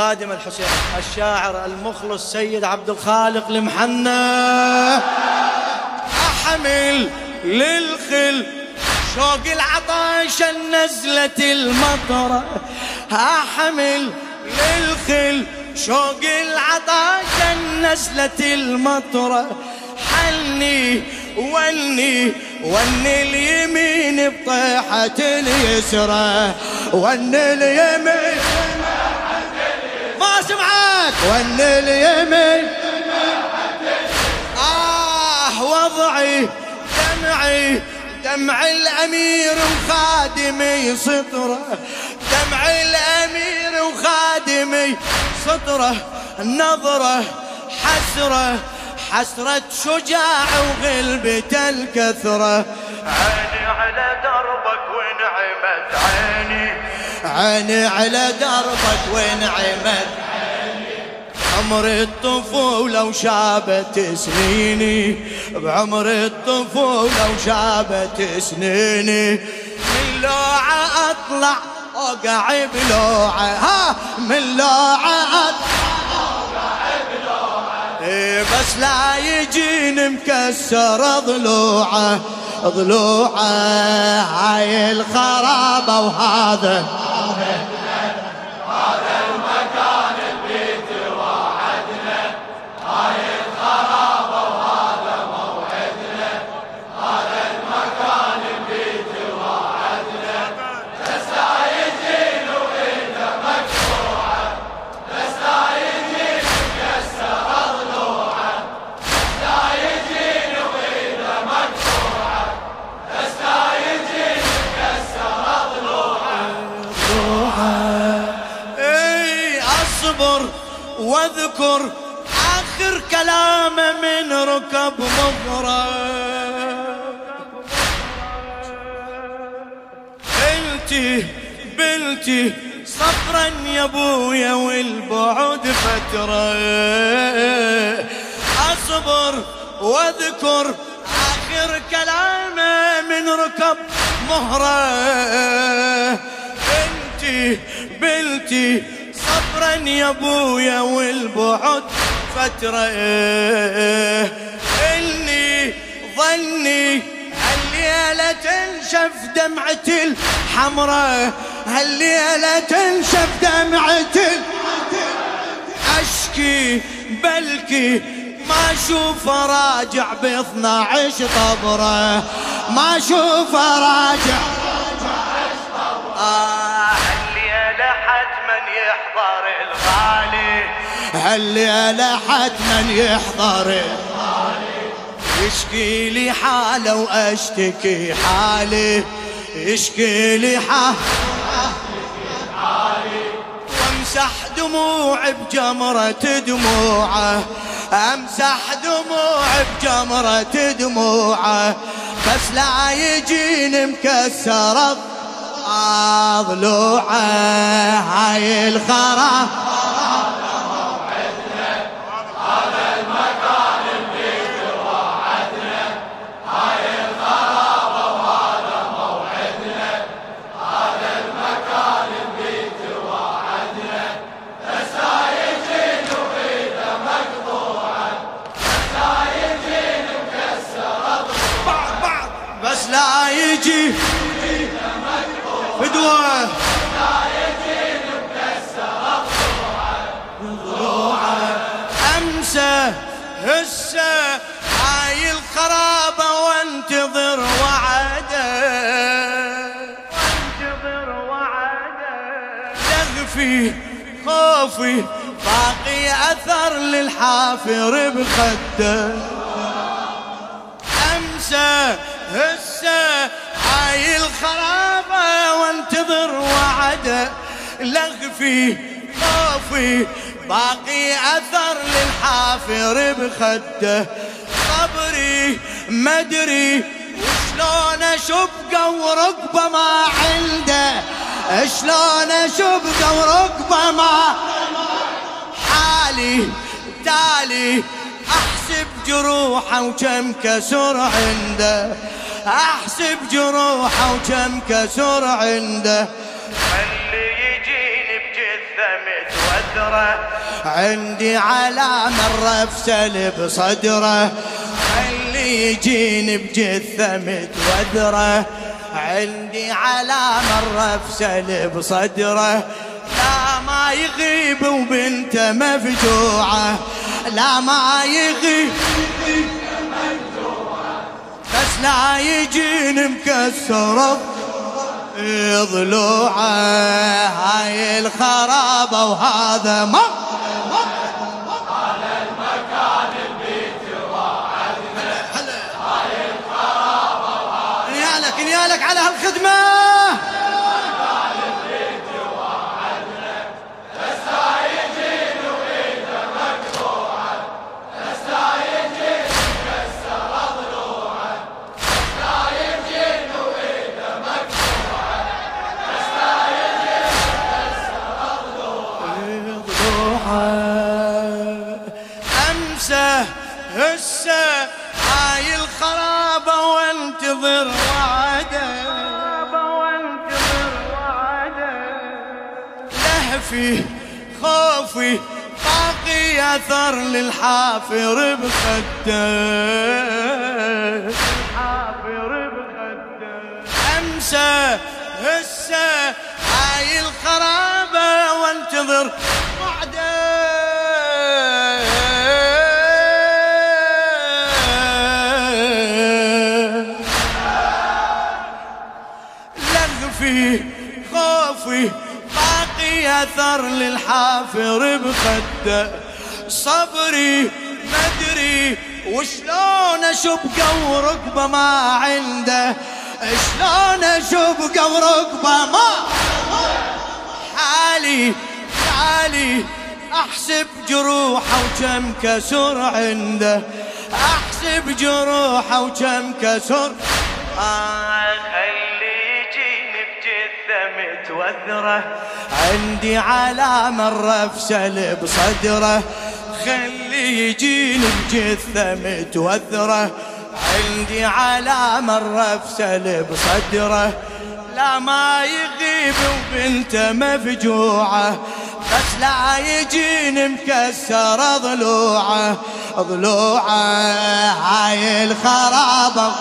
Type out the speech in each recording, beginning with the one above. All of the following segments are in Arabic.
لخادم الحسين الشاعر المخلص سيد عبد الخالق المحنى أحمل للخل شوق العطاش النزلة المطرة. أحمل للخل شوق العطاش النزلة المطرة. حلني ولني ون اليمين بطيحة اليسرى. ون اليمين سمعت ون اليمين آه وضعي دمعي دمع الأمير وخادمي سطره دمع الأمير وخادمي سطره النظرة حسرة حسرة شجاع وغلبة الكثرة. عيني على دربك ونعمت عيني. عيني على دربك ونعمت عمر الطفولة وشابت سنيني بعمر الطفولة وشابت سنيني. من لوعة أطلع أوقع بلوعة ها من لوعة أطلع إيه بس لا يجيني مكسر ضلوعة ضلوعة هاي الخرابة وهذا. واذكر آخر كلامه من ركب مغرى بلتي بلتي صبرا يا أبويا والبعد فترة. أصبر واذكر آخر كلامه من ركب مهرة. بنتي بلتي صبرا يا أبويا والبعد فترة. إني ظني هالليلة تنشف دمعة الحمراء. هالليلة تنشف دمعة أشكي بلكي ما أشوف راجع ب 12 طبرة. ما أشوف راجع آه. حتما يحضر الغالي. هالليلة حتما يحضر. يشكي لي حاله وأشتكي حالي. يشكي لي حالي. وامسح دموعي بجمرة دموعه. امسح دموعي بجمرة دموعه. بس لا يجيني مكسرة ضلوعه هاي الخراب يغفي خوفي باقي أثر للحافر بخده. أمسى هسه هاي الخرابة لغفي خوفي باقي أثر للحافر بخده. صبري مدري وشلون اشب وركبة ما عنده. شلون اشب وركبه ما حالي تالي أحسب جروحه وكم كسر عنده. أحسب جروحه وكم كسر عنده. اللي يجيني بجثة متوذرة عندي علامة الرفسل بصدره. اللي يجيني بجثة متوذرة عندي علامة الرفسل بصدره. لا ما يغيب وبنته مفجوعة. لا ما يغيب بس لا يجيني مكسر ضلوعه هاي الخرابة وهذا ما وانتظر وعده لهفي خوفي باقي أثر للحافر بخده. أمسى هسه هاي الخرابة وانتظر أثر للحافر بخده. صبري مدري وشلون أشب وركبه ما عنده. شلون أشب وركبه ما حالي حالي. أحسب جروحه وكم كسر عنده. أحسب جروحه وكم كسر. آه متوذرة عندي علامة الرفسل بصدره. خلي يجيني بجثة متوذرة عندي علامة الرفسل بصدره. لا ما يغيب وبنته مفجوعة. بس لا يجيني مكسر ضلوعة. ضلوعة هاي الخرابة.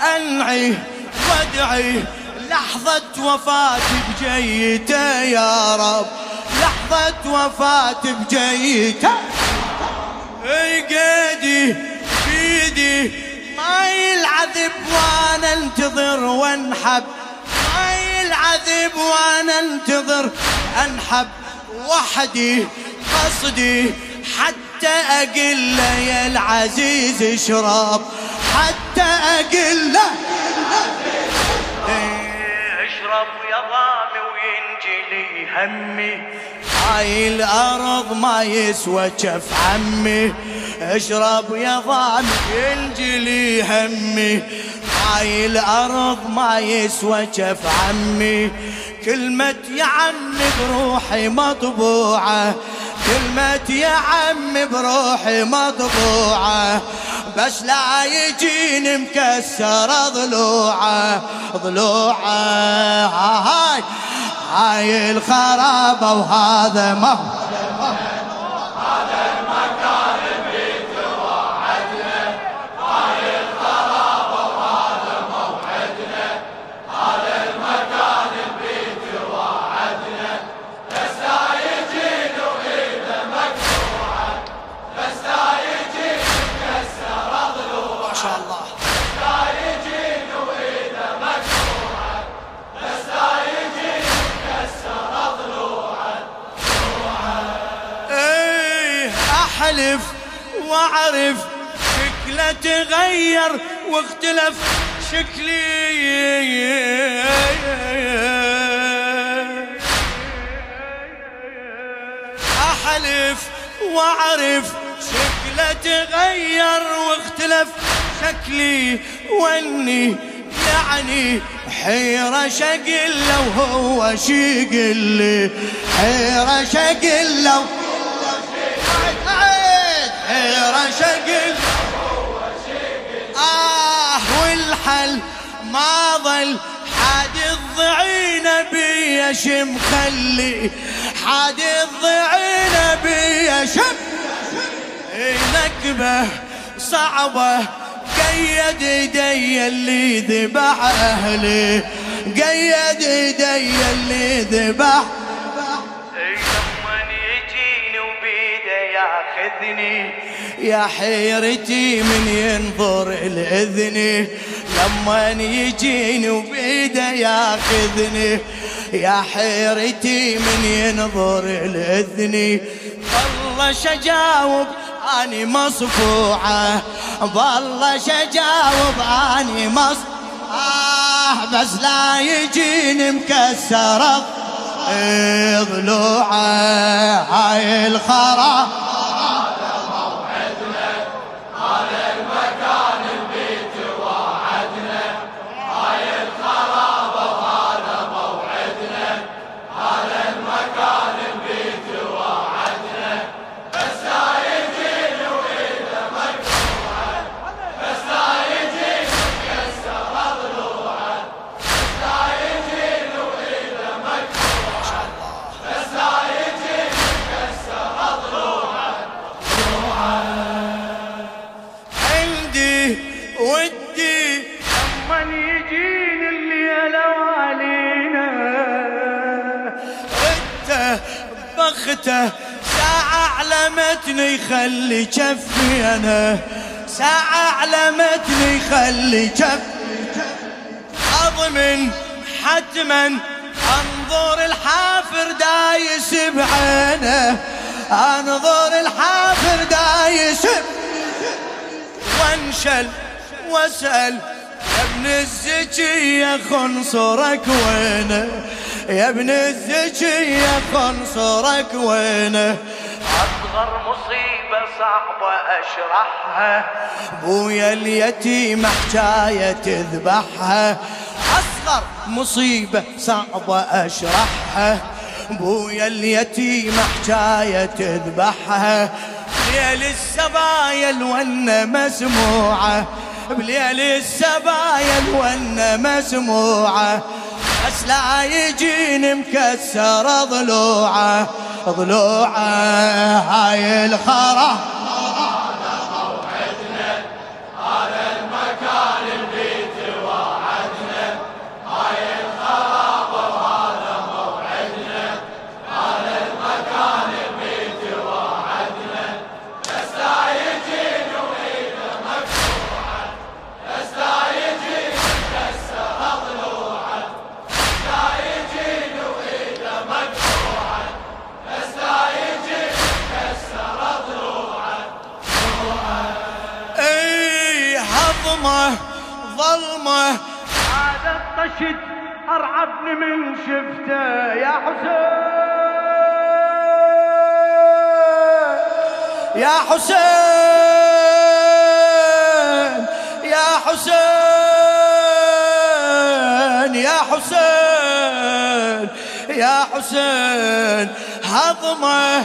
أنعي وادعي لحظة وفاتي بجيته يا رب. لحظة وفاتي بجيته. أي قيدي بيدي ما يلعذب وأنا انتظر وانحب. ما يلعذب وأنا انتظر أنحب. وحدي قصدي حتى أقل يا العزيز اشرب. حتى أقل له أشرب يا ضامي وينجلي همي. هاي الأرض ما يسوى كف عمي. أشرب يا ضامي ينجلي همي. هاي الأرض ما يسوى كف عمي. كلمة يا عمي بروحي مطبوعة. كلمة يا عم بروحي مطبوعة بس لا يجيني مكسر ضلوعة ضلوعة. هاي هاي الخرابة وهذا ما احلف وأعرف شكله تغير واختلف شكلي. أحلف وأعرف شكله تغير واختلف شكلي. وإني يعني حيرة شقله وهو شقلي حيرة شقله حيرة شقل آه والحل ما ظل. حاد الضعينة بي شم خلي. حاد الضعينة بي شم نكبة صعبة. قيد ايدي اللي ذبح أهلي. قيد ايدي اللي ذبح ياخذني يا حيرتي من ينظر الاذني لما يجيني وبيده ياخذني يا حيرتي من ينظر الاذني والله شجاوب أني مصفوعة. والله شجاوب أني مص آه بس لا يجيني مكسرة. ضلوعه هاي الخراب بخته ساعة علمتني خلي كفي أنا. ساعة علمتني خلي كفي أضمن حتما أنظر الحافر دايس بعينه أنظر الحافر دايس وانشل واسأل يا ابن الزكية خنصرك وينه؟ يا ابن الزكية خنصرك وينه؟ أصغر مصيبة صعبة أشرحها. بويا اليتيم حكاية تذبحها. أصغر مصيبة صعبة أشرحها. بويا اليتيم حكاية تذبحها. ليل السبايا الونة مسموعة. بليل السبايا الونة مسموعة. بس لا يجيني مكسر ضلوعه ضلوعه هاي الخرا. يا حسين يا حسين يا حسين يا حسين. هضمه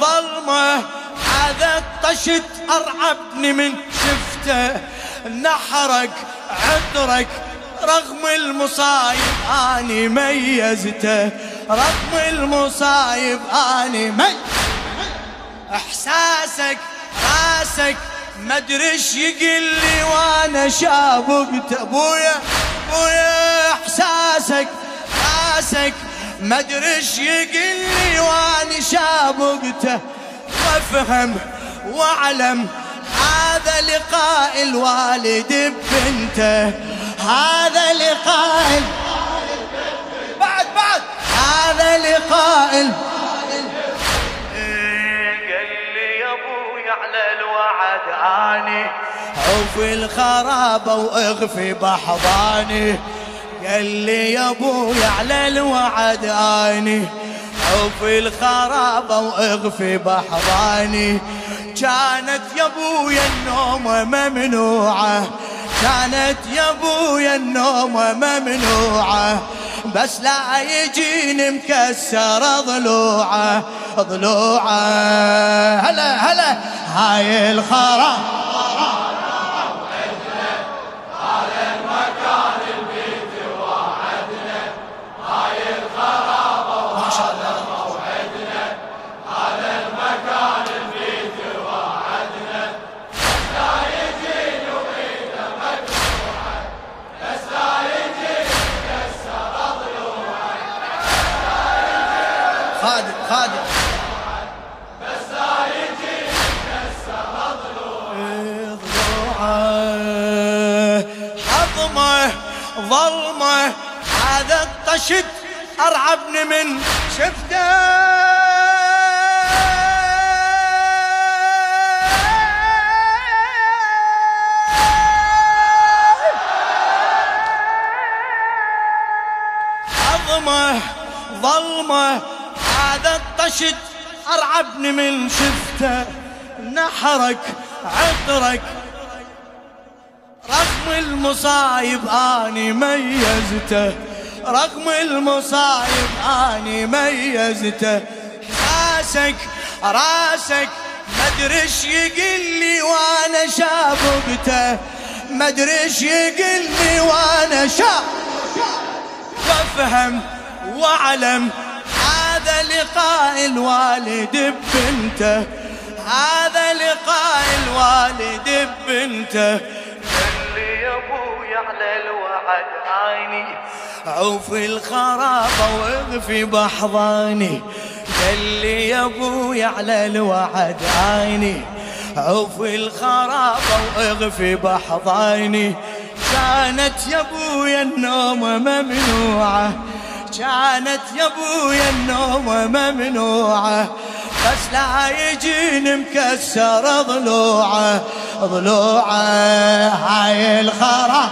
ظلمه هذا طشت أرعبني من شفته. نحرك عطرك رغم المصايب أني ميزته. رغم المصايب أني مي إحساسك راسك إيش يقل لي وأنا شابقت أبويا أبويا إحساسك راسك إيش يقل لي وأنا شابقته وافهم وأعلم هذا لقاء الوالد ببنته هذا لقاء بعد بعد هذا لقاء الوعد آني. عوف الخرابة واغفي بحضاني. قال لي يا أبوي على الوعد آني. عوف الخرابة واغفي بحضاني. كانت يا أبويا النوم ممنوعة. كانت يا أبويا النوم ممنوعة. بس لا يجيني مكسر ضلوعه ضلوعه. هلا هلا. هاي الخراب خادم. خادم ضلوعه حظمه ظلمه هذا الطشت أرعبني من شفته. عظمه ظلمه هذا الطشت ارعبني من شفته نحرك عطرك رغم المصايب اني ميزته رغم المصايب اني ميزته راسك راسك ما ادري إيش يقل لي وأنا شابقته ما ادري إيش يقل لي وأنا شاب وافهم واعلم لقاء الوالد ببنته هذا لقاء الوالد ببنته قال لي يا أبوي على الوعد اني عوف الخرابة واغفي بحضاني. قال لي يا أبوي على الوعد عيني عوف الخرابة واغفي بحضاني. كانت يا ابويا النوم ممنوعة. كانت يا أبويا النوم ممنوعة بس لا يجيني مكسر ضلوعه ضلوعه هاي الخراب